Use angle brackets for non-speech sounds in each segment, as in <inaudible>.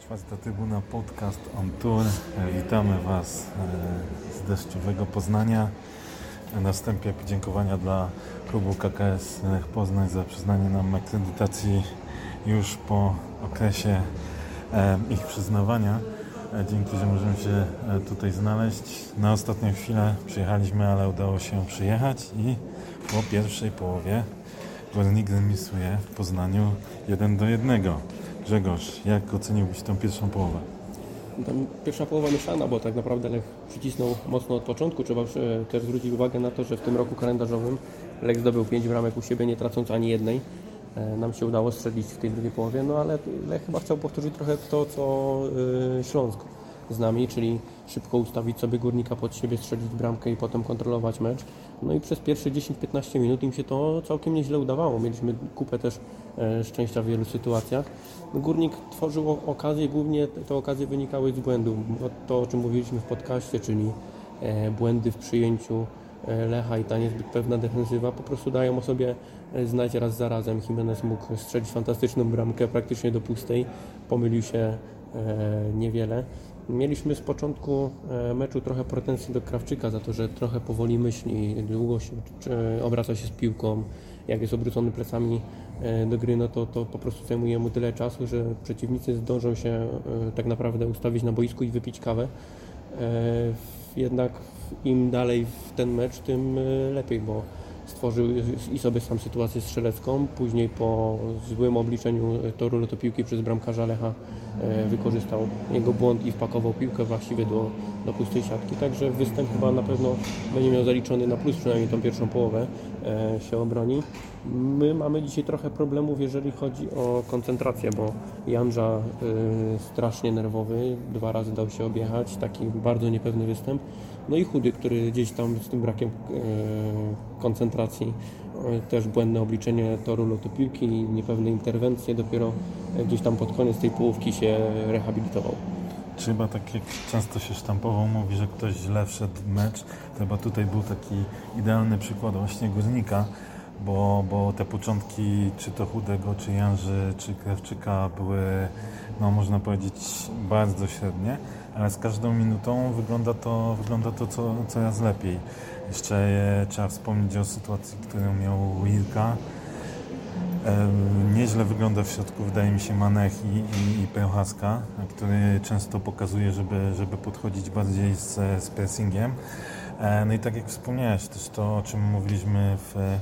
Czwarta Trybuna Podcast on Tour. Witamy Was e, z deszczowego Poznania. Na wstępie podziękowania dla klubu KKS Poznań za przyznanie nam akredytacji już po okresie e, ich przyznawania. E, Dzięki, że możemy się tutaj znaleźć. Na ostatnią chwilę przyjechaliśmy, ale udało się przyjechać i po pierwszej połowie Górnik remisuje w Poznaniu 1 do 1. Grzegorz, jak oceniłbyś tą pierwszą połowę? Tam pierwsza połowa mieszana, bo tak naprawdę Lech przycisnął mocno od początku. Trzeba e, też zwrócić uwagę na to, że w tym roku kalendarzowym Lech zdobył 5 bramek u siebie, nie tracąc ani jednej. E, Nam się udało strzelić w tej drugiej połowie, no ale Lech chyba chciał powtórzyć trochę to, co e, Śląsk z nami, czyli szybko ustawić sobie górnika pod siebie, strzelić bramkę i potem kontrolować mecz. No i przez pierwsze 10-15 minut im się to całkiem nieźle udawało. Mieliśmy kupę też e, szczęścia w wielu sytuacjach. No, Górnik tworzył o- okazje, głównie te, okazje wynikały z błędów. To, o czym mówiliśmy w podcaście, czyli e, błędy w przyjęciu e, Lecha i ta niezbyt pewna defensywa po prostu dają o sobie znać raz za razem. Jimenez mógł strzelić fantastyczną bramkę praktycznie do pustej, pomylił się niewiele. Mieliśmy z początku e, meczu trochę pretensji do Krawczyka za to, że trochę powoli myśli, długo się, obraca się z piłką. Jak jest obrócony plecami e, do gry, no to, to po prostu zajmuje mu tyle czasu, że przeciwnicy zdążą się e, tak naprawdę ustawić na boisku i wypić kawę. Jednak im dalej w ten mecz, tym lepiej, bo stworzył i sobie sam sytuację strzelecką. Później po złym obliczeniu toru lotopiłki przez bramkarza Lecha e, wykorzystał jego błąd i wpakował piłkę właściwie do, do pustej siatki. Także występ chyba na pewno będzie miał zaliczony na plus, przynajmniej tą pierwszą połowę e, się obroni. My mamy dzisiaj trochę problemów, jeżeli chodzi o koncentrację, bo Janża e, strasznie nerwowy, dwa razy dał się objechać, taki bardzo niepewny występ. No i chudy, który gdzieś tam z tym brakiem e, koncentracji, e, też błędne obliczenie toru lotu piłki, niepewne interwencje, dopiero gdzieś tam pod koniec tej połówki się rehabilitował. Czy chyba tak jak często się sztampowo mówi, że ktoś źle wszedł w mecz, to chyba tutaj był taki idealny przykład właśnie Górnika, bo, bo te początki, czy to Chudego, czy Janży, czy Krawczyka były, no można powiedzieć, bardzo średnie, ale z każdą minutą wygląda to, wygląda to co, coraz lepiej. Jeszcze e, trzeba wspomnieć o sytuacji, którą miał Wilka, Em, Nieźle wygląda w środku, wydaje mi się, Manech i, i, i który często pokazuje, żeby, żeby podchodzić bardziej z, z pressingiem. E, No i tak jak wspomniałeś, też to, o czym mówiliśmy w,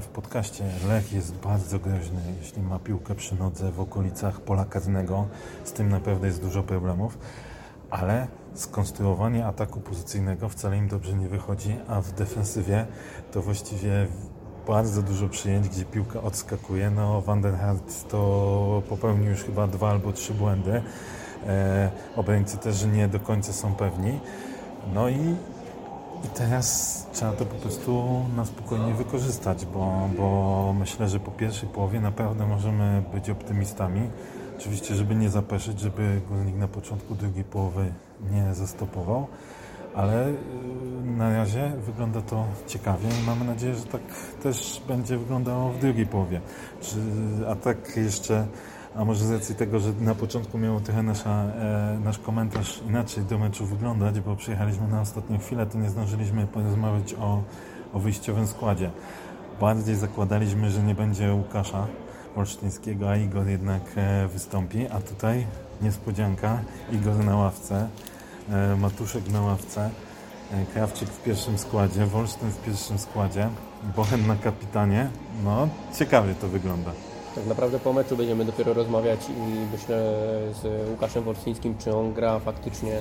w podcaście, Lech jest bardzo groźny, jeśli ma piłkę przy nodze w okolicach pola karnego. Z tym naprawdę jest dużo problemów, ale skonstruowanie ataku pozycyjnego wcale im dobrze nie wychodzi, a w defensywie to właściwie bardzo dużo przyjęć, gdzie piłka odskakuje. No, Van der Hart to popełnił już chyba dwa albo trzy błędy. E, obrońcy też nie do końca są pewni. No i, i teraz trzeba to po prostu na spokojnie wykorzystać, bo, bo myślę, że po pierwszej połowie naprawdę możemy być optymistami. Oczywiście, żeby nie zapeszyć, żeby Górnik na początku drugiej połowy nie zastopował ale y, na razie wygląda to ciekawie i mamy nadzieję, że tak też będzie wyglądało w drugiej połowie. Czy, a tak jeszcze, a może z racji tego, że na początku miał trochę nasza, e, nasz komentarz inaczej do meczu wyglądać, bo przyjechaliśmy na ostatnią chwilę, to nie zdążyliśmy porozmawiać o, o wyjściowym składzie. Bardziej zakładaliśmy, że nie będzie Łukasza Olsztyńskiego, a Igor jednak e, wystąpi, a tutaj niespodzianka, Igor na ławce. E, Matuszek na ławce, e, Krawczyk w pierwszym składzie, Wolsztyn w pierwszym składzie, Bochen na kapitanie. No, ciekawie to wygląda. Tak naprawdę po meczu będziemy dopiero rozmawiać i myślę z Łukaszem Wolskińskim, czy on gra faktycznie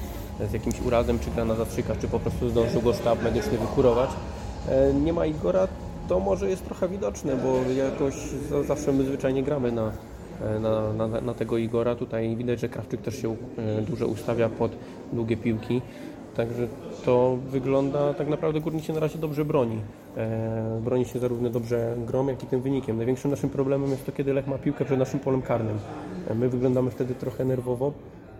z jakimś urazem, czy gra na zastrzyka, czy po prostu zdążył go sztab medyczny wykurować. Nie ma Igora, to może jest trochę widoczne, bo jakoś za- zawsze my zwyczajnie gramy na, e, na, na, na tego Igora. Tutaj widać, że Krawczyk też się e, dużo ustawia pod długie piłki. Także to wygląda, tak naprawdę Górnik się na razie dobrze broni. E, broni się zarówno dobrze grą, jak i tym wynikiem. Największym naszym problemem jest to, kiedy Lech ma piłkę przed naszym polem karnym. E, my wyglądamy wtedy trochę nerwowo,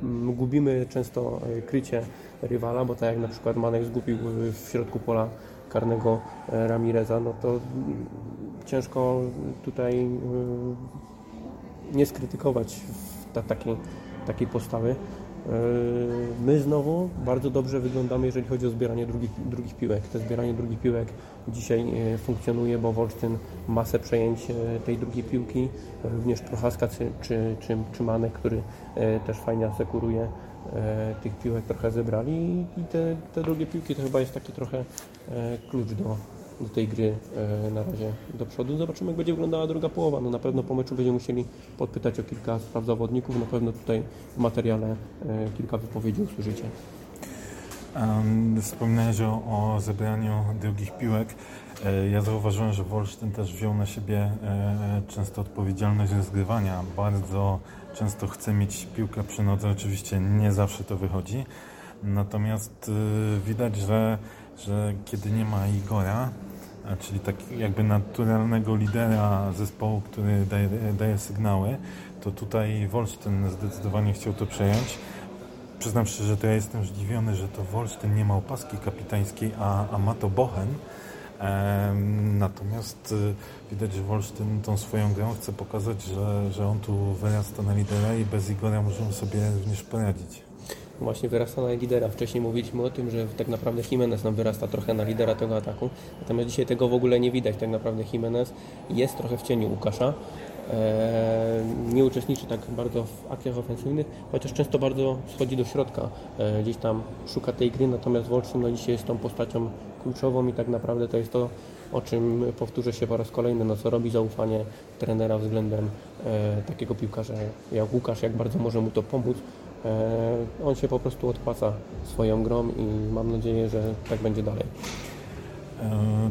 mm, gubimy często e, krycie rywala, bo tak jak na przykład Manek zgubił w środku pola karnego e, Ramireza, no to ciężko tutaj y, nie skrytykować ta, takiej, takiej postawy. Yy, My znowu bardzo dobrze wyglądamy, jeżeli chodzi o zbieranie drugich, drugich piłek. To zbieranie drugich piłek dzisiaj e, funkcjonuje, bo Wolsztyn masę przejęć e, tej drugiej piłki, również Prochaska czy, czy, czy, czy Manek, który e, też fajnie asekuruje e, tych piłek trochę zebrali i te, te drugie piłki to chyba jest taki trochę e, klucz do, do tej gry e, na razie do przodu. Zobaczymy, jak będzie wyglądała druga połowa. No na pewno po meczu będziemy musieli podpytać o kilka spraw zawodników. Na pewno tutaj w materiale e, kilka wypowiedzi usłyszycie. Em, Wspominałeś o, o zebraniu drugich piłek. E, Ja zauważyłem, że Wolsztyn też wziął na siebie e, często odpowiedzialność rozgrywania. Bardzo często chce mieć piłkę przy nodze. Oczywiście nie zawsze to wychodzi. Natomiast e, widać, że, że kiedy nie ma Igora, czyli tak jakby naturalnego lidera zespołu, który daje, daje sygnały, to tutaj Wolsztyn zdecydowanie chciał to przejąć. Przyznam że to ja jestem zdziwiony, że to Wolsztyn nie ma opaski kapitańskiej, a, a ma to Bochen. Natomiast y, widać, że Wolsztyn tą swoją grą chce pokazać, że, że on tu wyrasta na lidera i bez Igora możemy sobie również poradzić. Właśnie wyrasta na lidera. Wcześniej mówiliśmy o tym, że tak naprawdę Jimenez nam wyrasta trochę na lidera tego ataku. Natomiast dzisiaj tego w ogóle nie widać. Tak naprawdę Jimenez jest trochę w cieniu Łukasza. Eee, nie uczestniczy tak bardzo w akcjach ofensywnych, chociaż często bardzo schodzi do środka. Eee, gdzieś tam szuka tej gry, natomiast Wolsztyn no, dzisiaj jest tą postacią kluczową i tak naprawdę to jest to, o czym powtórzę się po raz kolejny, no co robi zaufanie trenera względem e, takiego piłkarza jak Łukasz, jak bardzo może mu to pomóc. E, on się po prostu odpłaca swoją grą i mam nadzieję, że tak będzie dalej. E,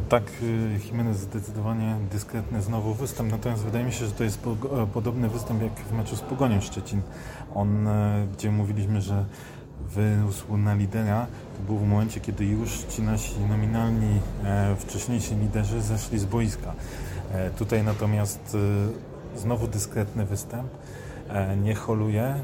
Tak, y, Jimenez zdecydowanie dyskretny znowu występ, natomiast wydaje mi się, że to jest po- e, podobny występ jak w meczu z Pogonią Szczecin. On, e, gdzie mówiliśmy, że wyrósł na lidera, to był w momencie, kiedy już ci nasi nominalni e, wcześniejsi liderzy zeszli z boiska. E, Tutaj natomiast e, znowu dyskretny występ, e, nie holuje.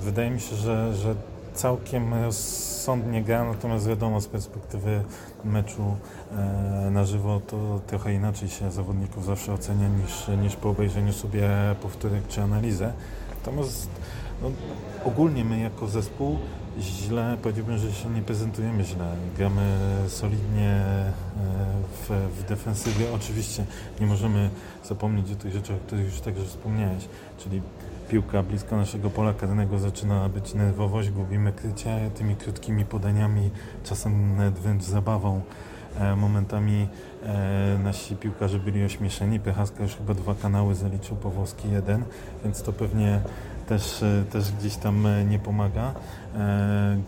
Wydaje mi się, że, że całkiem rozsądnie gra, natomiast wiadomo z perspektywy meczu e, na żywo to trochę inaczej się zawodników zawsze ocenia niż, niż po obejrzeniu sobie powtórek czy analizę. Natomiast no, ogólnie my jako zespół źle, powiedziałbym, że się nie prezentujemy źle. Gramy solidnie e, w, w defensywie. Oczywiście nie możemy zapomnieć o tych rzeczach, o których już także wspomniałeś, czyli piłka blisko naszego pola karnego zaczyna być nerwowość, gubimy krycie tymi krótkimi podaniami, czasem nawet wręcz zabawą. E, Momentami e, nasi piłkarze byli ośmieszeni. Pechaska już chyba dwa kanały zaliczył, Pawłowski jeden, więc to pewnie też, e, też gdzieś tam nie pomaga.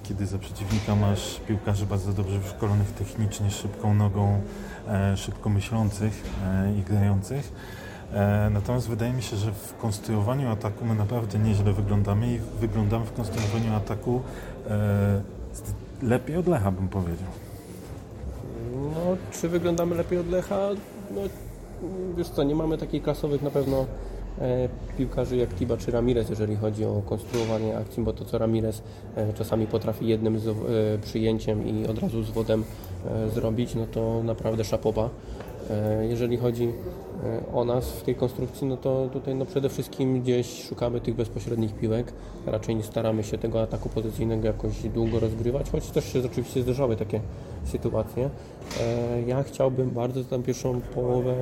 Kiedy za przeciwnika masz piłkarzy bardzo dobrze wyszkolonych technicznie, szybką nogą, szybko myślących i grających. E, Natomiast wydaje mi się, że w konstruowaniu ataku my naprawdę nieźle wyglądamy i wyglądamy w konstruowaniu ataku e, lepiej od Lecha, bym powiedział. No, czy wyglądamy lepiej od Lecha? No, wiesz co, nie mamy takich klasowych na pewno e, piłkarzy jak Tiba czy Ramirez, jeżeli chodzi o konstruowanie akcji, bo to co Ramirez czasami potrafi jednym przyjęciem i od razu z wodem zrobić, no to naprawdę szapoba. E, jeżeli chodzi e, o nas w tej konstrukcji, no to tutaj no przede wszystkim gdzieś szukamy tych bezpośrednich piłek. Raczej nie staramy się tego ataku pozycyjnego jakoś długo rozgrywać, choć też się oczywiście zdarzały takie sytuacje. E, Ja chciałbym bardzo tę pierwszą połowę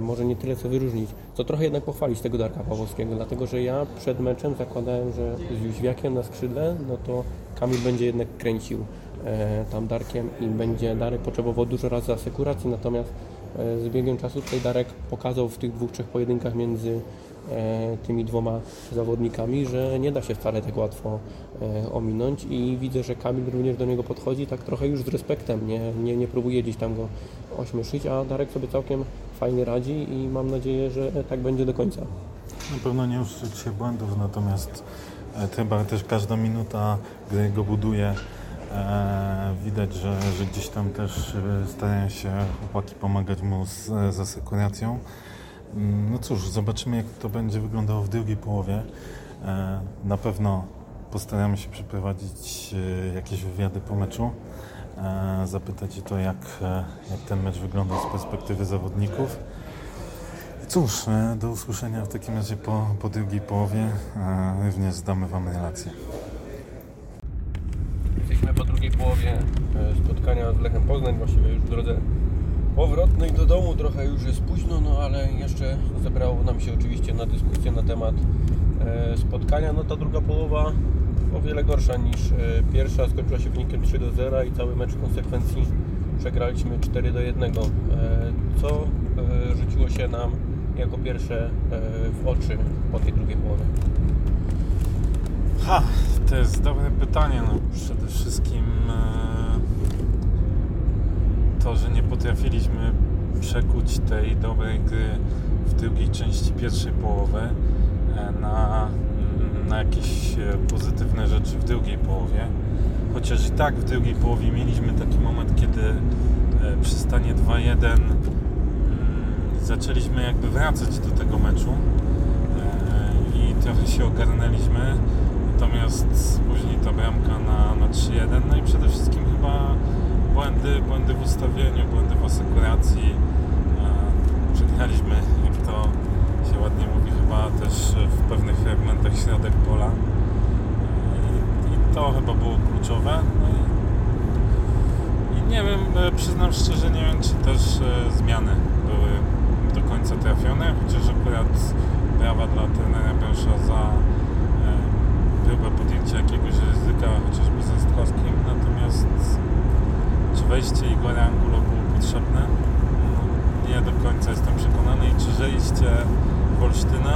może nie tyle co wyróżnić, co trochę jednak pochwalić tego Darka Pawłowskiego, dlatego że ja przed meczem zakładałem, że z Jóźwiakiem na skrzydle, no to Kamil będzie jednak kręcił tam Darkiem i będzie Darek potrzebował dużo razy asekuracji, natomiast e, z biegiem czasu tutaj Darek pokazał w tych dwóch, trzech pojedynkach między e, tymi dwoma zawodnikami, że nie da się wcale tak łatwo e, ominąć i widzę, że Kamil również do niego podchodzi tak trochę już z respektem, nie, nie, nie próbuje gdzieś tam go ośmieszyć, a Darek sobie całkiem fajnie radzi i mam nadzieję, że tak będzie do końca. Na pewno nie uczyć się błędów, natomiast e, chyba też każda minuta, gdy go buduje, e, widać, że, że gdzieś tam też e, starają się chłopaki pomagać mu z, z asekuracją. Mm, No cóż, zobaczymy jak to będzie wyglądało w drugiej połowie. E, Na pewno postaramy się przeprowadzić e, jakieś wywiady po meczu. e, zapytać o to, jak, e, jak ten mecz wyglądał z perspektywy zawodników. Cóż, e, do usłyszenia w takim razie po, po drugiej połowie. E, Również zdamy Wam relację. Drugiej połowie e, spotkania z Lechem Poznań, właściwie już w drodze powrotnej do domu. Trochę już jest późno, no ale jeszcze zebrało nam się oczywiście na dyskusję na temat e, spotkania. No ta druga połowa o wiele gorsza niż e, pierwsza. Skończyła się wynikiem 3 do 0 i cały mecz w konsekwencji przegraliśmy 4 do 1. E, Co rzuciło się nam jako pierwsze w oczy po tej drugiej połowie? Ha, to jest dobre pytanie. No, przede wszystkim e, to, że nie potrafiliśmy przekuć tej dobrej gry w drugiej części pierwszej połowy e, na, mm, na jakieś e, pozytywne rzeczy w drugiej połowie. Chociaż i tak w drugiej połowie mieliśmy taki moment, kiedy przy stanie 2-1 mm, zaczęliśmy jakby wracać do tego meczu i trochę się ogarnęliśmy. Natomiast później ta bramka na, na 3-1, no i przede wszystkim chyba błędy, błędy w ustawieniu, błędy w asekuracji. E, Przegraliśmy, jak to się ładnie mówi, chyba też w pewnych fragmentach środek pola. E, I, i to chyba było kluczowe. No i, i nie wiem, e, przyznam szczerze, nie wiem, czy też zmiany były do końca trafione, chociaż akurat brawa dla trenera Bensza za próbę podjęcia jakiegoś ryzyka, chociażby ze Stkowskim, natomiast czy wejście Igora Angulo było potrzebne? No, nie do końca jestem przekonany i czy zejście Wolsztyna,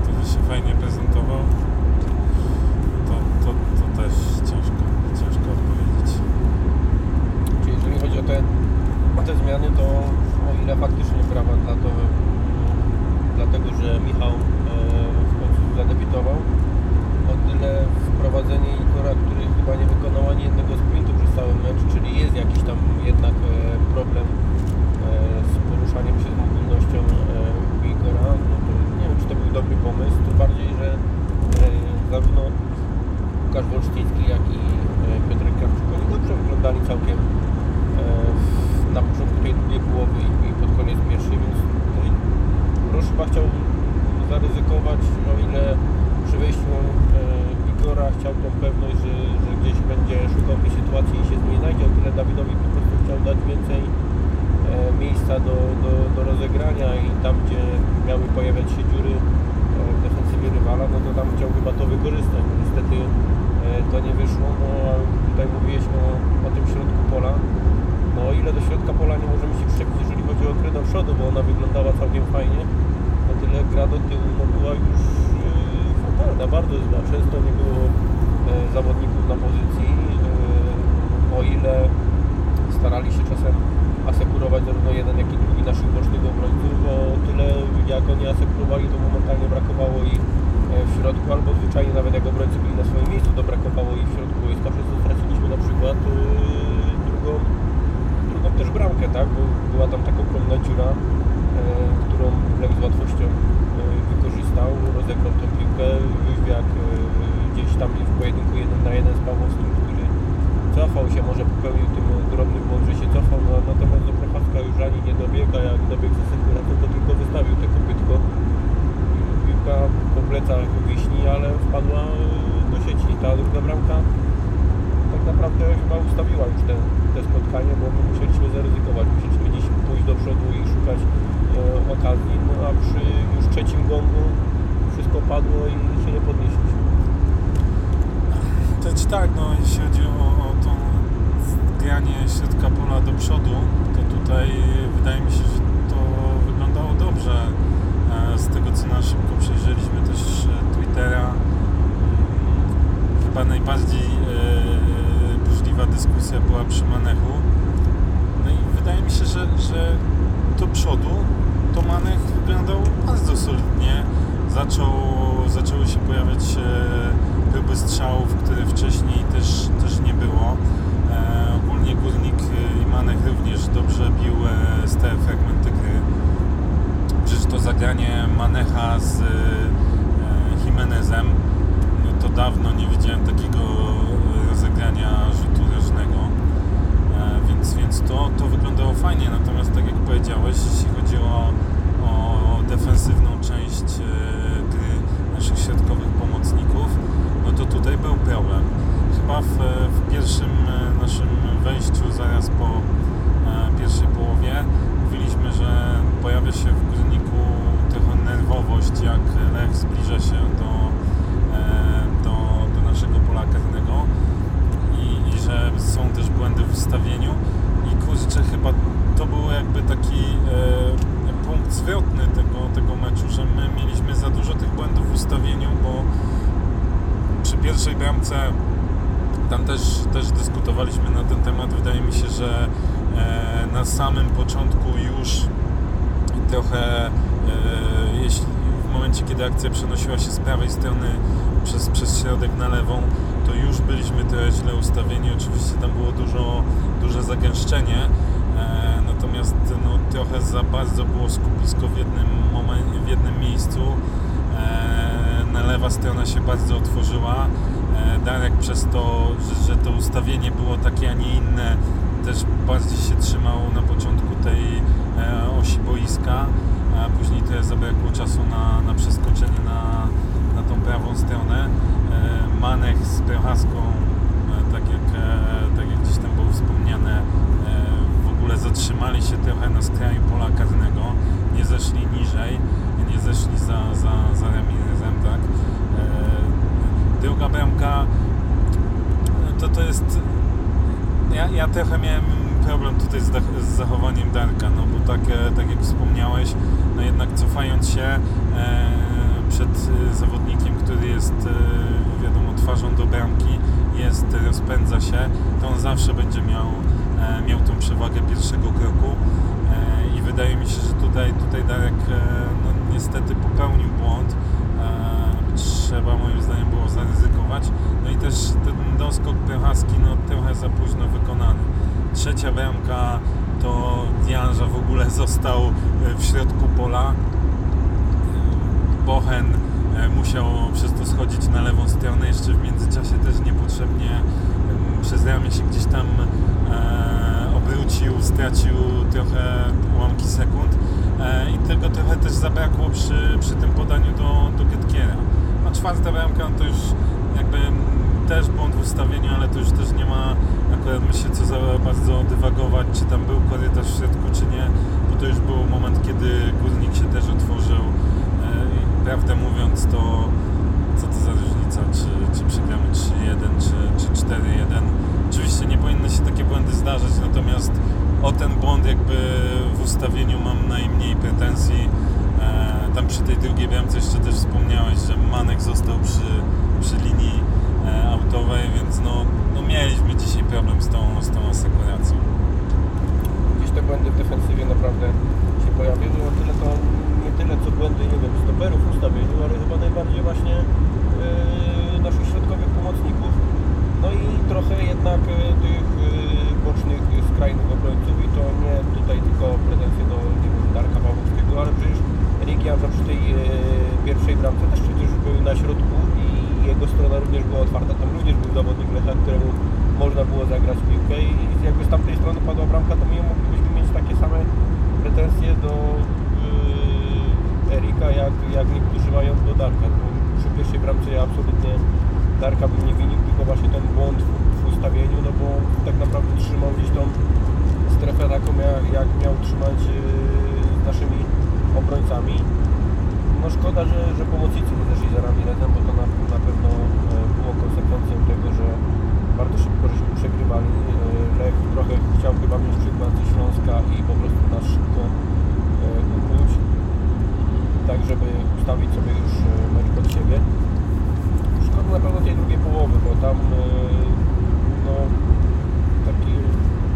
który się fajnie prezentował, to, to, to też ciężko, ciężko odpowiedzieć. Czy jeżeli chodzi o te, o te zmiany, to o ile faktycznie brawa dla to, dlatego, że Michał e, w końcu zadebiutował, tyle wprowadzenie Igora, który chyba nie wykonał ani jednego sprintu przez cały mecz, czyli jest jakiś tam jednak e, problem e, z poruszaniem się, z mobilnością e, Igora, no to nie wiem, czy to był dobry pomysł, tym bardziej, że zarówno Łukasz Wolsztyński, jak i Piotrek Krawczyk, oni dobrze wyglądali całkiem na początku tej drugiej połowy i, pod koniec pierwszej, więc Rosz chyba chciał zaryzykować, o ile przy wejściu Igora chciał tą pewność, że, że gdzieś będzie szukał tej sytuacji i się z niej znajdzie, o tyle Dawidowi po prostu chciał dać więcej e, miejsca do, do, do rozegrania i tam, gdzie miały pojawiać się dziury e, w defensywie rywala, no to tam chciał chyba to wykorzystać. No, Niestety e, to nie wyszło, no tutaj mówiliśmy o, o tym środku pola. No ile do środka pola nie możemy się przyczepić, jeżeli chodzi o grę do przodu, bo ona wyglądała całkiem fajnie, o tyle gra do tyłu no, była już fatalna, bardzo zła. Często nie było e, zawodników na pozycji, e, o ile starali się czasem asekurować zarówno jeden, jak i drugi naszych bocznych obrońców, o tyle jak oni asekurowali, to momentalnie brakowało ich e, w środku, albo zwyczajnie nawet jak obrońcy byli na swoim miejscu, to brakowało ich w środku. Boiska, przez co straciliśmy na przykład drugą, drugą też bramkę, tak, bo była tam taka ogromna dziura, którą Lech z łatwością wykorzystał, rozegrał tę piłkę, Jóźwiak e, gdzieś tam w pojedynku jeden na jeden z Pawłowskim, który cofał się, może popełnił tym drobny błąd, że się cofał, no, natomiast do Prochaska już ani nie dobiega, jak dobiegł ze sekuratu, to tylko wystawił te kopytko. Piłka po plecach wiśni, ale wpadła do sieci. Ta druga bramka tak naprawdę chyba ustawiła już te, te spotkanie, bo my musieliśmy zaryzykować, musieliśmy gdzieś pójść do przodu i szukać e, okazji, no a przy już trzecim gongu wszystko padło i się nie podnieśliśmy. To czy tak, no jeśli chodzi o, o to granie środka pola do przodu, to tutaj wydaje mi się, że to wyglądało dobrze. E, Z tego co na szybko przejrzeliśmy też e, Twittera, mm, chyba najbardziej e, burzliwa dyskusja była przy Manechu. No i wydaje mi się, że, że do przodu to Manech wyglądał bardzo solidnie. Zaczął, zaczęły się pojawiać e, próby strzałów, które wcześniej też, też nie było. E, ogólnie Górnik e, i Manech również dobrze bił e, z te fragmenty gry. Przecież to zagranie Manecha z e, Jimenezem, no to dawno nie widziałem takiego e, rozegrania rzutu rożnego. było fajnie, natomiast tak jak powiedziałeś, jeśli chodzi o, o defensywną część e, gry naszych środkowych pomocników, no to tutaj był problem. Chyba w, w pierwszym e, naszym wejściu, zaraz po e, pierwszej połowie, mówiliśmy, że pojawia się w Górniku trochę nerwowość, jak Lech zbliża się do, e, do, do naszego pola karnego i, i że są też błędy w ustawieniu i kurczę, chyba to był jakby taki e, punkt zwrotny tego, tego meczu, że my mieliśmy za dużo tych błędów w ustawieniu, bo przy pierwszej bramce tam też, też dyskutowaliśmy na ten temat. Wydaje mi się, że e, na samym początku już trochę, e, jeśli w momencie, kiedy akcja przenosiła się z prawej strony przez, przez środek na lewą, to już byliśmy trochę źle ustawieni. Oczywiście tam było dużo, duże zagęszczenie, e, natomiast no, trochę za bardzo było skupisko w jednym, momencie, w jednym miejscu. Lewa strona się bardzo otworzyła. E, Darek przez to, że, że to ustawienie było takie, a nie inne, też bardziej się trzymał na początku tej e, osi boiska, a później też zabrakło czasu na, na przeskoczenie na, na tą prawą stronę. E, Manek z Prochaską, tak jak, tak jak gdzieś tam było wspomniane, w ogóle zatrzymali się trochę na skraju pola karnego, nie zeszli niżej, nie zeszli za, za, za. E, Druga bramka to to jest ja, ja trochę miałem problem tutaj z, z zachowaniem Darka, no bo tak, e, tak jak wspomniałeś, no jednak cofając się e, przed e, zawodnikiem, który jest e, wiadomo twarzą do bramki, jest, rozpędza się, to on zawsze będzie miał, e, miał tą przewagę pierwszego kroku e, i wydaje mi się, że tutaj, tutaj Darek e, no, niestety popełnił błąd. E, trzeba moim zdaniem było zaryzykować. No i też ten doskok Prochaski no, trochę za późno wykonany. Trzecia bramka to Dianża w ogóle został e, w środku pola. E, Bochen e, musiał przez to schodzić na lewą stronę, jeszcze w międzyczasie też niepotrzebnie przez ramię się gdzieś tam obrócił, stracił trochę ułamki sekund i tego trochę też zabrakło przy, przy tym podaniu do, do Getkiera. A czwarta bramka no to już jakby też błąd w ustawieniu, ale to już też nie ma akurat myślę co za bardzo dywagować, czy tam był korytarz w środku, czy nie, to już był moment, kiedy górnik się też otworzył e, i prawdę mówiąc to co to za różnica, czy, czy przegramy 3-1, czy, czy 4-1. Oczywiście nie powinny się takie błędy zdarzać, natomiast o ten błąd jakby w ustawieniu mam najmniej pretensji. E, tam przy tej drugiej bramce jeszcze też wspomniałeś, że Manek został przy, przy linii e, autowej, więc no, no mieliśmy dzisiaj problem z tą, z tą asekuracją. Błędy w defensywie naprawdę się pojawiły. No tyle to nie tyle co błędy, nie wiem, stoperów w ustawieniu, ale chyba najbardziej właśnie yy, naszych środkowych pomocników. No i trochę jednak yy, tych yy, bocznych, yy, skrajnych obrońców i to nie tutaj tylko pretensje do nie wiem, Darka Pawłowskiego, ale przecież Rigianza przy tej yy, pierwszej bramce też przecież był na środku i jego strona również była otwarta. Tam również był zawodnik Lecha, któremu można było zagrać piłkę i jakby z tamtej strony padła bramka, to my moglibyśmy mieć takie same pretensje do yy, Erika, jak, jak niektórzy mają do Darka. Bo przy pierwszej bramce ja absolutnie Darka bym nie winił, tylko właśnie ten błąd w, w ustawieniu, no bo tak naprawdę trzymał gdzieś tą strefę taką, jak, jak miał trzymać yy, naszymi obrońcami. No szkoda, że, że pomocnicy nie zeszli za Ramirezem, bo to na, na pewno e, było konsekwencją tego, że bardzo szybko żeśmy przegrywali. E, Lech trochę chciał chyba mieć przykład ze Śląska i po prostu nas szybko e, ukłuć, tak żeby ustawić sobie już e, mecz pod siebie. Szkoda na pewno tej drugiej połowy, bo tam no, taki,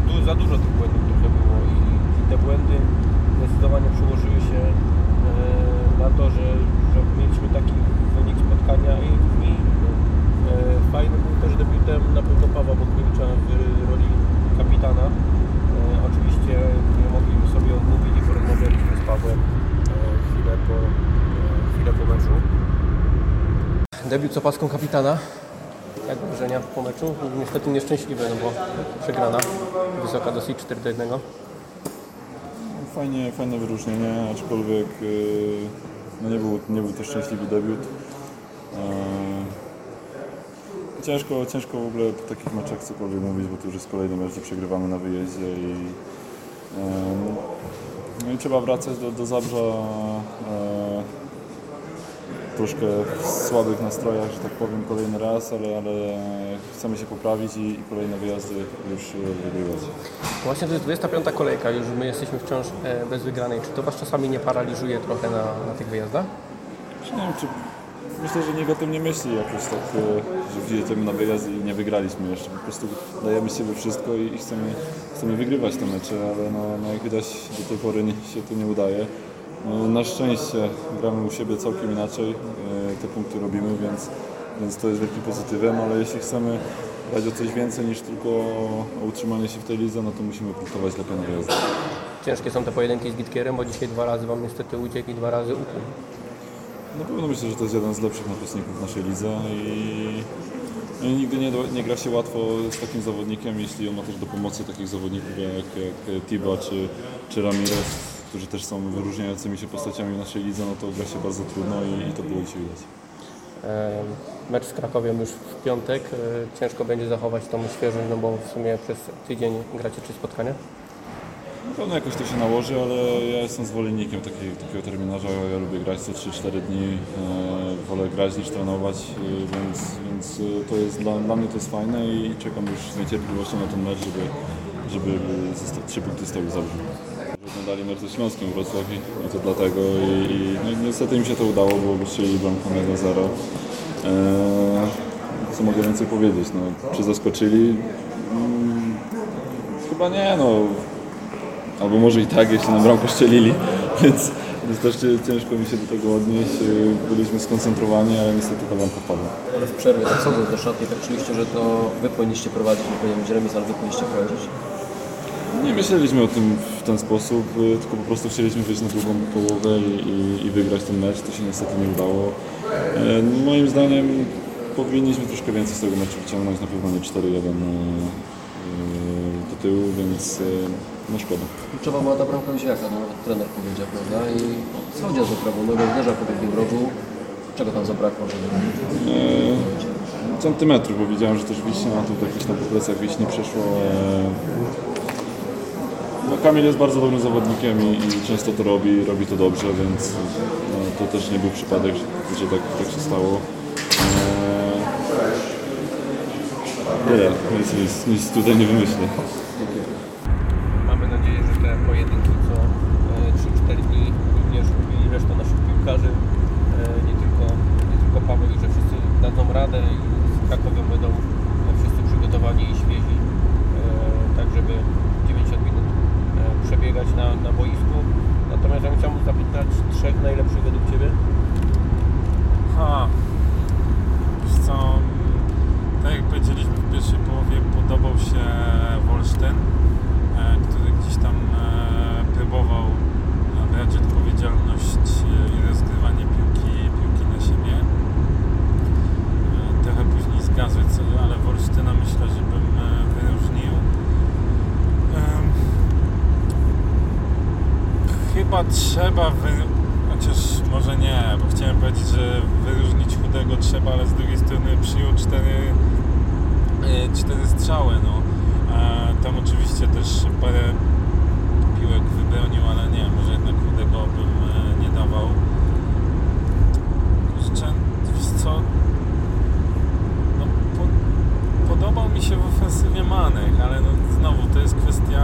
du, za dużo tych błędów trochę było i, i te błędy zdecydowanie przełożyły się na to, że, że mieliśmy taki wynik spotkania i fajny był też debiutem na pewno Pawła Bogniewicza w roli kapitana. E, oczywiście nie mogliśmy sobie odmówić i porozmawialiśmy z Pawłem e, chwilę po, e, chwilę po meczu. Debiut z opaską kapitana. Jak wrażenia po meczu? Niestety nieszczęśliwe, no bo przegrana. Wysoka dosyć 4 do 1. fajnie, fajne wyróżnienie, aczkolwiek yy, no nie, był, nie był to szczęśliwy debiut. Ciężko, ciężko w ogóle po takich meczach cokolwiek mówić, bo to już jest kolejny mecz, że przegrywamy na wyjeździe i, no i trzeba wracać do, do Zabrza yy, troszkę w słabych nastrojach, że tak powiem, kolejny raz, ale, ale chcemy się poprawić i, i kolejne wyjazdy już yy, wygrywać. Właśnie to jest 25 kolejka, już my jesteśmy wciąż e, bez wygranej. Czy to Was czasami nie paraliżuje trochę na, na tych wyjazdach? Nie wiem, czy myślę, że nikt o tym nie myśli jakoś tak, e, że wjedziemy na wyjazd i nie wygraliśmy jeszcze. Po prostu dajemy siebie wszystko i i chcemy, chcemy wygrywać te mecze, ale no, no jak widać do tej pory nie, się to nie udaje. No, Na szczęście gramy u siebie całkiem inaczej, e, te punkty robimy, więc, więc to jest wielkim pozytywem, ale jeśli chcemy grać o coś więcej niż tylko o utrzymanie się w tej lidze, no to musimy punktować lepiej na wyjazd. Ciężkie są te pojedynki z Gitkierem, bo dzisiaj dwa razy Wam niestety uciekł i dwa razy ukrył. Na pewno myślę, że to jest jeden z lepszych napastników w naszej lidze i, no i nigdy nie, nie gra się łatwo z takim zawodnikiem, jeśli on ma też do pomocy takich zawodników jak, jak Tiba czy, czy Ramirez, którzy też są wyróżniającymi się postaciami w naszej lidze, no to gra się bardzo trudno i, i to było dzisiaj widać. Mecz z Krakowiem już w piątek. E, Ciężko będzie zachować tą świeżość, no bo w sumie przez tydzień gracie trzy spotkania. Na pewno jakoś to się nałoży, ale ja jestem zwolennikiem takiego terminarza. Ja lubię grać co 3-4 dni. E, wolę grać niż trenować, e, więc, więc e, to jest dla, dla mnie to jest fajne i czekam już z niecierpliwością na ten mecz, żeby, żeby trzy punkty stały za Oglądali mecz ze Śląskiem w Wrocławiu i to dlatego i, i no, niestety im się to udało, bo strzelili bramką 1-0. E, co mogę więcej powiedzieć? No, czy zaskoczyli? Mm, chyba nie, no Albo może i tak, jeśli nam bramkę strzelili, <laughs> więc, więc też ciężko mi się do tego odnieść. Byliśmy skoncentrowani, ale niestety ta bramka wpadła. Ale w przerwie tak do szatni, tak czuliście, że to wy powinniście prowadzić, nie powinien być remis, ale wy powinniście prowadzić. Nie myśleliśmy o tym w ten sposób, tylko po prostu chcieliśmy wyjść na drugą połowę i, i, i wygrać ten mecz. To się niestety nie udało. Yy, Moim zdaniem powinniśmy troszkę więcej z tego meczu wyciągnąć, na pewno nie 4-1 yy, do tyłu, więc yy, no szkoda. Kluczowa była ta bramka Jóźwiaka, no nawet trener powiedział, prawda? I co chodziło z prawą nogą, uderza po drugim rogu. Czego tam zabrakło, żeby... Eee, centymetrów, bo widziałem, że też wiśnie, tu jakieś tam po plecach wiśni przeszło. Eee, no Kamil jest bardzo dobrym zawodnikiem i, i często to robi, robi to dobrze, więc no, to też nie był przypadek, że, tak, tak się stało. Eee, nie, nic, nic, nic tutaj nie wymyślę. Mamy nadzieję, że te pojedynki co e, 3-4 dni również i reszta naszych piłkarzy, e, nie tylko, nie tylko Paweł, i że wszyscy radę i z Krakowem będą e, wszyscy przygotowani i świezi, e, tak żeby 90 minut e, przebiegać na, na boisku. Natomiast ja bym chciał zapytać trzech najlepszych według Ciebie. Ha. Wiesz co, tak jak powiedzieliśmy w pierwszej połowie podobał się Wolsztyn, e, który gdzieś tam e, próbował e, brać odpowiedzialność e, i rozgrywanie piłki, piłki na siebie. E, Trochę później zgasły, co- ale Wolsztyna myślę, że bym e, wyróżnił. Em, Chyba trzeba wy... Chociaż może nie, bo chciałem powiedzieć, że wyróżnić chudego trzeba, ale z drugiej strony przyjął cztery, e, cztery strzały. No. E, Tam oczywiście też parę piłek wybronił, ale nie, może jednak chudego bym e, nie dawał. Kurczę, wiesz co? No, po, podobał mi się w ofensywie Manek, ale no, znowu to jest kwestia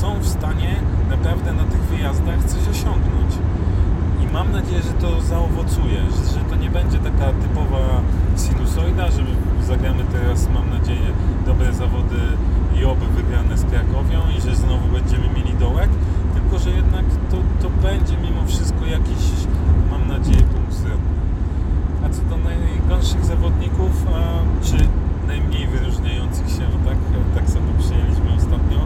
są w stanie naprawdę na tych wyjazdach coś osiągnąć. I mam nadzieję, że to zaowocuje, że to nie będzie taka typowa sinusoida, że zagramy teraz, mam nadzieję, dobre zawody i oby wygrane z Krakowią i że znowu będziemy mieli dołek, tylko że jednak to, to będzie mimo wszystko jakiś, mam nadzieję, punkt zwrotny. A co do najgorszych zawodników, czy najmniej wyróżniających się, bo tak, tak sobie przyjęliśmy ostatnio,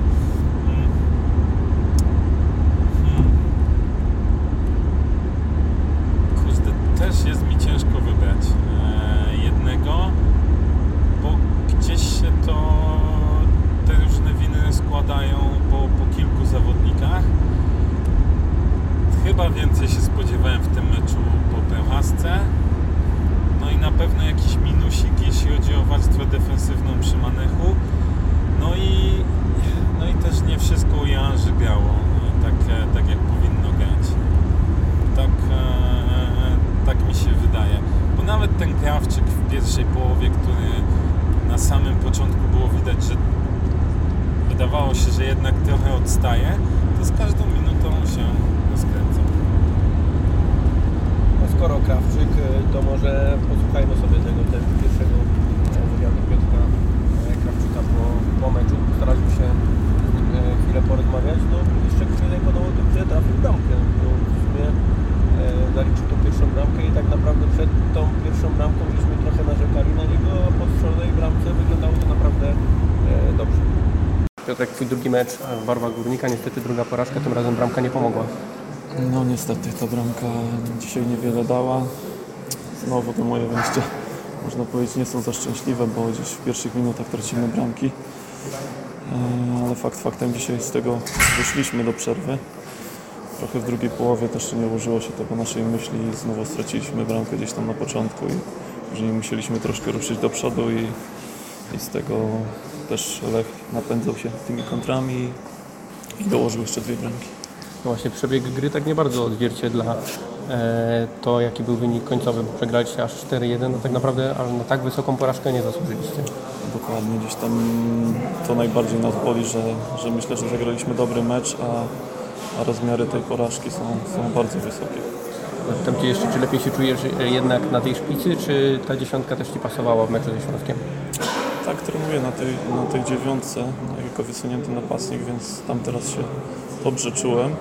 też jest mi ciężko wybrać e, jednego, bo gdzieś się to te różne winy składają po, po kilku zawodnikach. Chyba więcej się spodziewałem w tym meczu po Prochasce. No i na pewno jakiś minusik, jeśli chodzi o warstwę defensywną przy Manechu. No i, no i też nie wszystko u Janży e, tak, e, tak jak powinno grać. Tak mi się wydaje. Bo nawet ten krawczyk w pierwszej połowie, który na samym początku było widać, że wydawało się, że jednak trochę odstaje, to z każdą minutą się rozkręca. No skoro krawczyk, to może posłuchajmy sobie twój drugi mecz w barwach Górnika, niestety druga porażka, tym razem bramka nie pomogła. No niestety ta bramka dzisiaj niewiele dała. Znowu te moje wejścia, można powiedzieć, nie są za szczęśliwe, bo gdzieś w pierwszych minutach tracimy bramki. E, Ale fakt faktem dzisiaj z tego wyszliśmy do przerwy. Trochę w drugiej połowie też nie ułożyło się to po naszej myśli i znowu straciliśmy bramkę gdzieś tam na początku i później musieliśmy troszkę ruszyć do przodu i, i z tego też Lech napędzał się tymi kontrami i dołożył jeszcze dwie bramki. No właśnie przebieg gry tak nie bardzo odzwierciedla e, to, jaki był wynik końcowy, bo przegraliście aż 4-1, no tak naprawdę ale na tak wysoką porażkę nie zasłużyliście. Dokładnie, gdzieś tam to najbardziej nas boli, że, że myślę, że zagraliśmy dobry mecz, a, a rozmiary tej porażki są, są bardzo wysokie. Zatem Ty jeszcze, czy lepiej się czujesz e, jednak na tej szpicy, czy ta dziesiątka też Ci pasowała w meczu ze Śląskiem? Tak trenuję na tej, na tej dziewiątce jako wysunięty napastnik, więc tam teraz się dobrze czułem.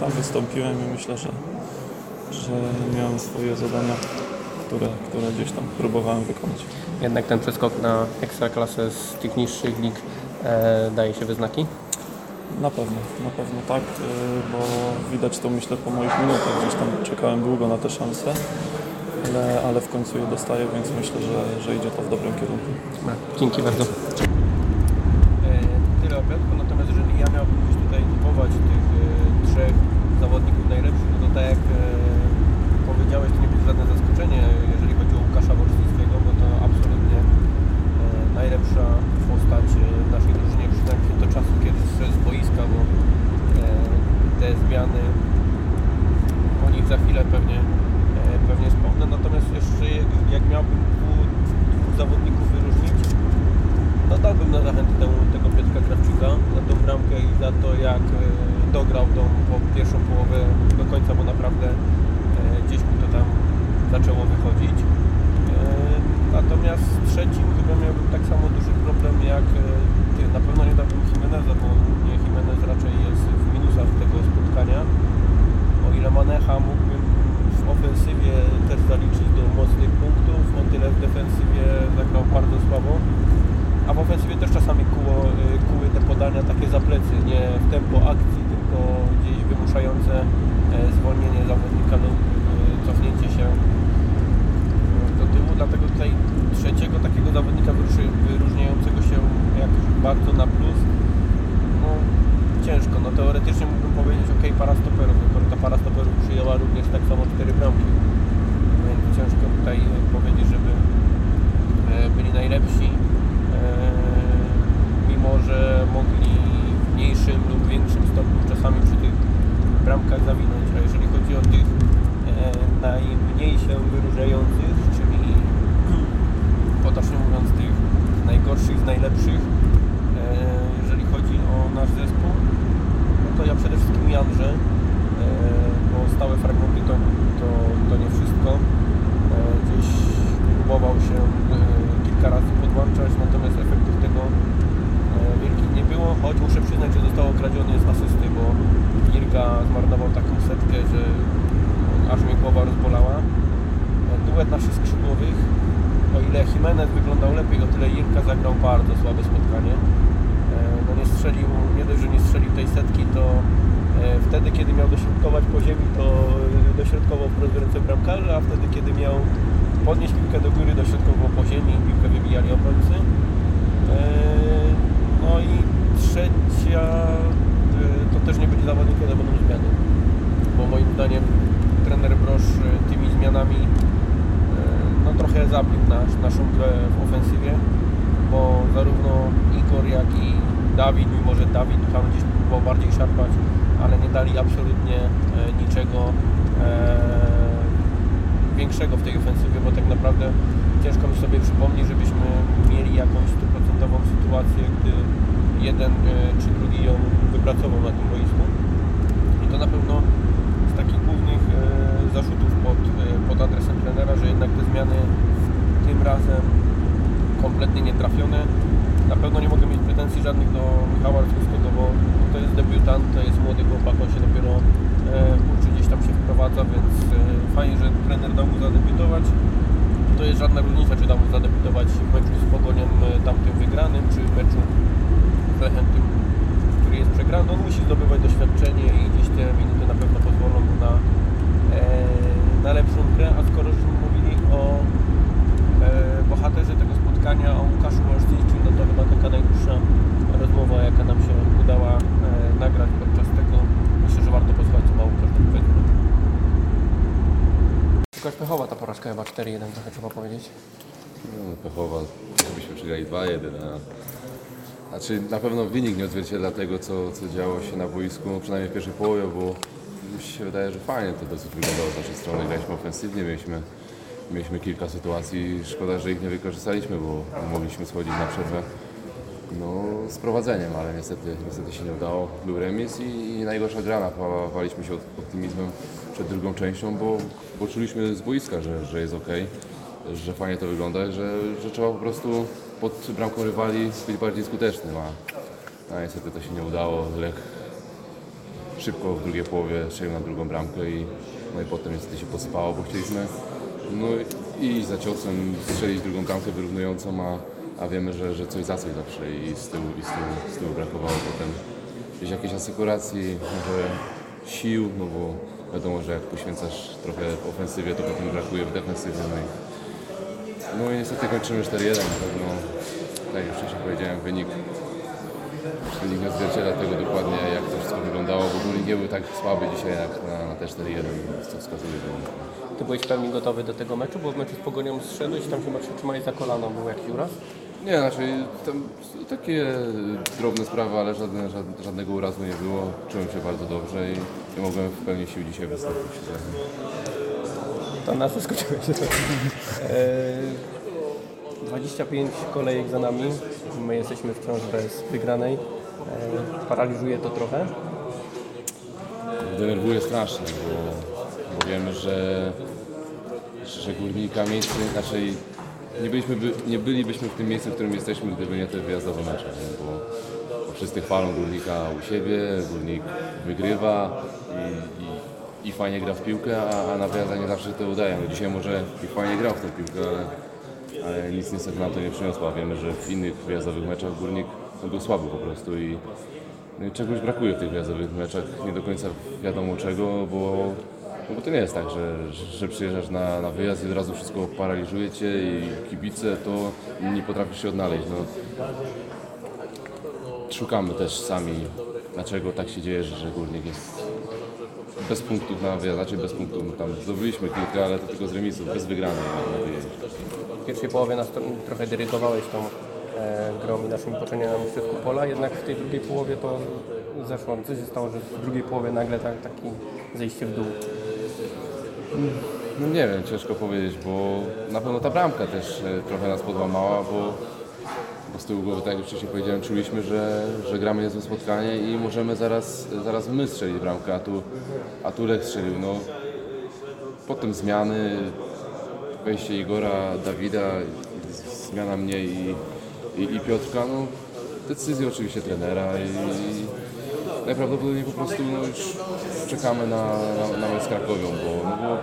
Tam wystąpiłem i myślę, że, że miałem swoje zadania, które, które gdzieś tam próbowałem wykonać. Jednak ten przeskok na ekstraklasę z tych niższych lig e, daje się we znaki? Na pewno, na pewno tak, y, bo widać to myślę po moich minutach. Gdzieś tam czekałem długo na te szanse, ale, ale w końcu je dostaję, więc myślę, że, że idzie to w dobrym kierunku. Dzięki bardzo. Tyle o Piotrku, natomiast jeżeli ja miałbym gdzieś tutaj typować tych e, trzech zawodników najlepszych, no to tak jak e, powiedziałeś, to nie będzie żadne zaskoczenie, jeżeli chodzi o Łukasza Wolsztyńskiego, bo to absolutnie e, najlepsza postać e, w naszej drużynie, przynajmniej do czasu, kiedy zszedł z boiska, bo e, te zmiany o nich za chwilę pewnie, e, pewnie wspomnę. Natomiast jeszcze jak miałbym dwóch, dwóch zawodników wyróżnić, no dałbym na zachętę temu, tego Piotrka Krawczyka za tą bramkę i za to jak e, dograł tą po pierwszą połowę do końca, bo naprawdę e, gdzieś mi to tam zaczęło wychodzić. E, Natomiast trzecim chyba miałbym tak samo duży problem jak e, ty. Na pewno nie dałbym Jimeneza, bo nie Jimenez raczej jest w minusach tego spotkania. O ile Manecha mógłbym w ofensywie też zaliczyć do mocnych punktów, o tyle w defensywie zagrał bardzo słabo. A w ofensywie też czasami kuło, y, kuły te podania takie za plecy, nie w tempo akcji, tylko gdzieś wymuszające e, zwolnienie zawodnika lub y, cofnięcie się do tyłu. Dlatego tutaj trzeciego takiego zawodnika wyróżniającego się jakoś bardzo na plus, no ciężko. No teoretycznie mógłbym powiedzieć, ok, para stoperów, tylko ta para stoperów przyjęła również tak samo cztery bramki. Więc ciężko tutaj e, powiedzieć, żeby e, byli najlepsi, e, mimo że mogli mniejszym lub większym stopniu czasami przy tych bramkach zawinąć. A jeżeli chodzi o tych e, najmniej się wyróżniających, czyli <clears throat> potocznie mówiąc tych najgorszych z najlepszych, e, jeżeli chodzi o nasz zespół, no to ja przede wszystkim Janrze, e, bo stałe fragmenty to, to, to nie wszystko. E, Gdzieś próbował się e, kilka razy podłączać, natomiast e, wielkich nie było, choć muszę przyznać, że został okradziony z asysty, bo Jirka zmarnował taką setkę, że aż mnie głowa rozbolała. Duet naszych skrzydłowych, o ile Jimenez wyglądał lepiej, o tyle Jirka zagrał bardzo słabe spotkanie. E, No nie strzelił, nie dość, że nie strzelił tej setki, to e, wtedy, kiedy miał dośrodkować po ziemi, to e, dośrodkował wprost w ręce bramkarza, a wtedy, kiedy miał podnieść piłkę do góry, dośrodkował po ziemi не тратить. Łukasz Pechowa ta porażka chyba 4-1, trochę trzeba powiedzieć. No, pechowa, jakbyśmy przegrali 2-1. A... Znaczy na pewno wynik nie odzwierciedla tego, co, co działo się na boisku, no, przynajmniej w pierwszej połowie, bo mi się wydaje, że fajnie to dosyć wyglądało z naszej strony. Graliśmy ofensywnie, mieliśmy, mieliśmy kilka sytuacji, szkoda, że ich nie wykorzystaliśmy, bo mogliśmy schodzić na przerwę no, z prowadzeniem, ale niestety, niestety się nie udało. Był remis i, i najgorsza gra, napawaliśmy się optymizmem przed drugą częścią, bo, bo czuliśmy z boiska, że, że jest ok, że fajnie to wygląda, że, że trzeba po prostu pod bramką rywali być bardziej skutecznym, a, a niestety to się nie udało. Lech szybko w drugiej połowie strzelił na drugą bramkę i, no i potem niestety się posypało, bo chcieliśmy no i za ciosem, strzelić drugą bramkę wyrównującą, a, a wiemy, że, że coś za coś zawsze i z tyłu, i z tyłu, z tyłu brakowało potem gdzieś jakiejś asykuracji, może sił, no bo wiadomo, że jak poświęcasz trochę w ofensywie, to potem brakuje w defensywie. No i, no i niestety kończymy 4-1 na pewno, tak jak wcześniej powiedziałem, wynik Wynik nie odzwierciedla tego dokładnie, jak to wszystko wyglądało, bo Górnik nie był tak słaby dzisiaj jak na, na te 4-1, co wskazuje wynik. Ty byłeś w pełni gotowy do tego meczu, bo w meczu z Pogonią zszedłeś, tam się trzymali za kolano, był jakiś uraz. Nie, znaczy tam takie drobne sprawy, ale żadne, żadne, żadnego urazu nie było. Czułem się bardzo dobrze i, i mogłem w pełni sił dzisiaj wystąpić. Tam nas zaskoczyłeś. E, 25 kolejek za nami, my jesteśmy wciąż bez wygranej. E, Paraliżuje to trochę. Denerwuje strasznie, bo, bo wiemy, że, że górnika miejsce, znaczy nie, byliśmy, by, nie bylibyśmy w tym miejscu, w którym jesteśmy, gdyby nie te wyjazdowe mecze, nie? Bo, wszyscy chwalą górnika u siebie, górnik wygrywa i, i, i fajnie gra w piłkę, a, a na wyjazdach nie zawsze to udaje. No dzisiaj może i fajnie grał w tę piłkę, ale, ale nic niestety nam to nie przyniosło. Wiemy, że w innych wyjazdowych meczach górnik był słaby po prostu i, no i czegoś brakuje w tych wyjazdowych meczach, nie do końca wiadomo czego, bo, no bo to nie jest tak, że, że przyjeżdżasz na, na wyjazd i od razu wszystko paraliżuje cię i kibice, to nie potrafisz się odnaleźć. No. Szukamy też sami, dlaczego tak się dzieje, że, Górnik jest bez punktów na wyjazd, znaczy bez punktów, no tam zdobyliśmy kilka, ale to tylko z remisów, bez wygranej na, wyjeździe. W pierwszej połowie nas to, trochę dyrygowałeś tą e, grą i naszymi poczynaniami w środku pola, jednak w tej drugiej połowie to zeszło. Co się stało, że w drugiej połowie nagle tak, taki zejście w dół? No nie wiem, ciężko powiedzieć, bo na pewno ta bramka też e, trochę nas podłamała, bo, bo z tyłu głowy, tak jak wcześniej powiedziałem, czuliśmy, że, że gramy niezłe spotkanie i możemy zaraz, zaraz my strzelić bramkę, a tu, a tu Lech strzelił. No, potem zmiany, wejście Igora, Dawida, zmiana mnie i, i, i Piotrka, no, decyzje oczywiście trenera i, najprawdopodobniej po prostu no, już czekamy na, na, na mecz z Krakowią, bo, no,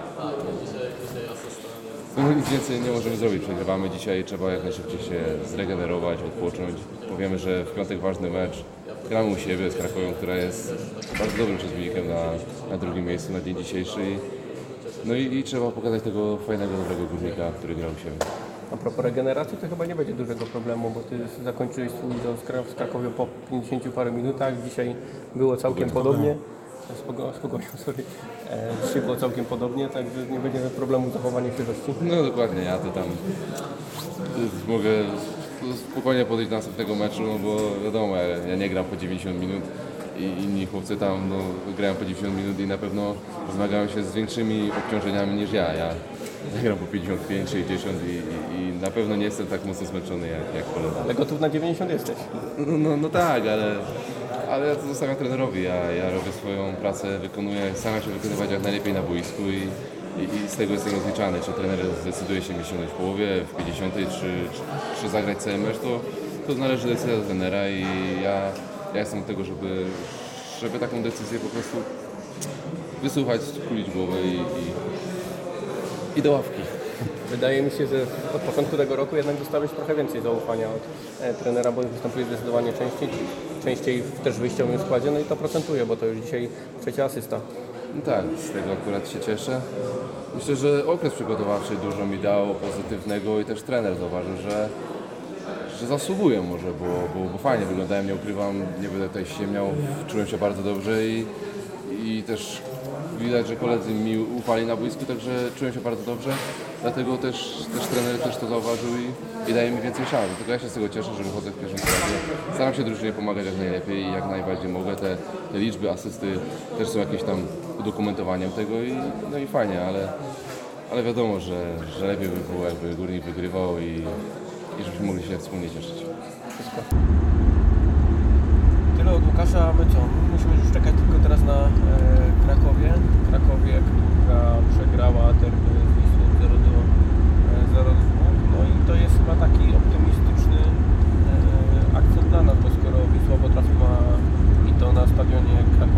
no, nic więcej nie możemy zrobić. Przegrywamy dzisiaj, trzeba jak najszybciej się zregenerować, odpocząć. Powiemy, że w piątek ważny mecz. Gramy u siebie z Krakowią, która jest bardzo dobrym przeciwnikiem na, na drugim miejscu na dzień dzisiejszy. No i, i trzeba pokazać tego fajnego, dobrego górnika, który gra u siebie. A propos regeneracji, to chyba nie będzie dużego problemu, bo Ty zakończyłeś swój do z Kra- z Krakowią po 50 paru minutach. Dzisiaj było całkiem podobnie. Pogonią, <laughs> sorry. E, dzisiaj było całkiem podobnie, także nie będzie problemu z zachowaniem świeżości. No dokładnie, ja to tam y, mogę spokojnie podejść do następnego meczu, no bo wiadomo, ja, nie gram po 90 minut i inni chłopcy tam no, grają po 90 minut i na pewno zmagają się z większymi obciążeniami niż. Ja, ja gram po 55, 60 i, i, i na pewno nie jestem tak mocno zmęczony jak, jak koledzy. Ale gotów na 90 jesteś. No, no, no tak, ale, ale ja to zostawiam trenerowi. Ja, ja robię swoją pracę, wykonuję, staram się wykonywać jak najlepiej na boisku i, i, i z tego jestem rozliczany. Czy trener zdecyduje się ściągnąć w połowie, w 50, czy, czy, czy zagrać cały mecz, to, to należy decyzja do trenera i ja, ja jestem od tego, żeby, żeby taką decyzję po prostu wysłuchać, kulić głowę i, i, i do ławki. Wydaje mi się, że od początku tego roku jednak dostałeś trochę więcej zaufania od e, trenera, bo występuje zdecydowanie częściej, częściej w też wyjściowym składzie, no i to procentuje, bo to już dzisiaj trzecia asysta. No tak, z tego akurat się cieszę. Myślę, że okres przygotowawczy dużo mi dało pozytywnego i też trener zauważył, że, że zasługuję może, bo, bo, bo fajnie wyglądałem, nie ukrywam, nie będę tutaj się miał, czułem się bardzo dobrze i, i też widać, że koledzy mi ufali na boisku, także czułem się bardzo dobrze. Dlatego też, też trener też to zauważył i, i daje mi więcej szans. Tylko ja się z tego cieszę, że wychodzę w pierwszym składzie. Staram się drużynie pomagać jak najlepiej i jak najbardziej mogę. Te, te liczby, asysty też są jakieś tam udokumentowaniem tego i, no i fajnie, ale, ale wiadomo, że, że lepiej by było, jakby Górnik wygrywał i, i żebyśmy mogli się wspólnie cieszyć. Wszystko. Tyle od Łukasza, a my co? Musimy już czekać teraz na e, Krakowie. Krakowie, która przegrała termin z Wisłą 0 do e, 0 No i to jest chyba taki optymistyczny e, akcent dla nas, bo skoro Wisła Podraf ma i to na stadionie Krakowie,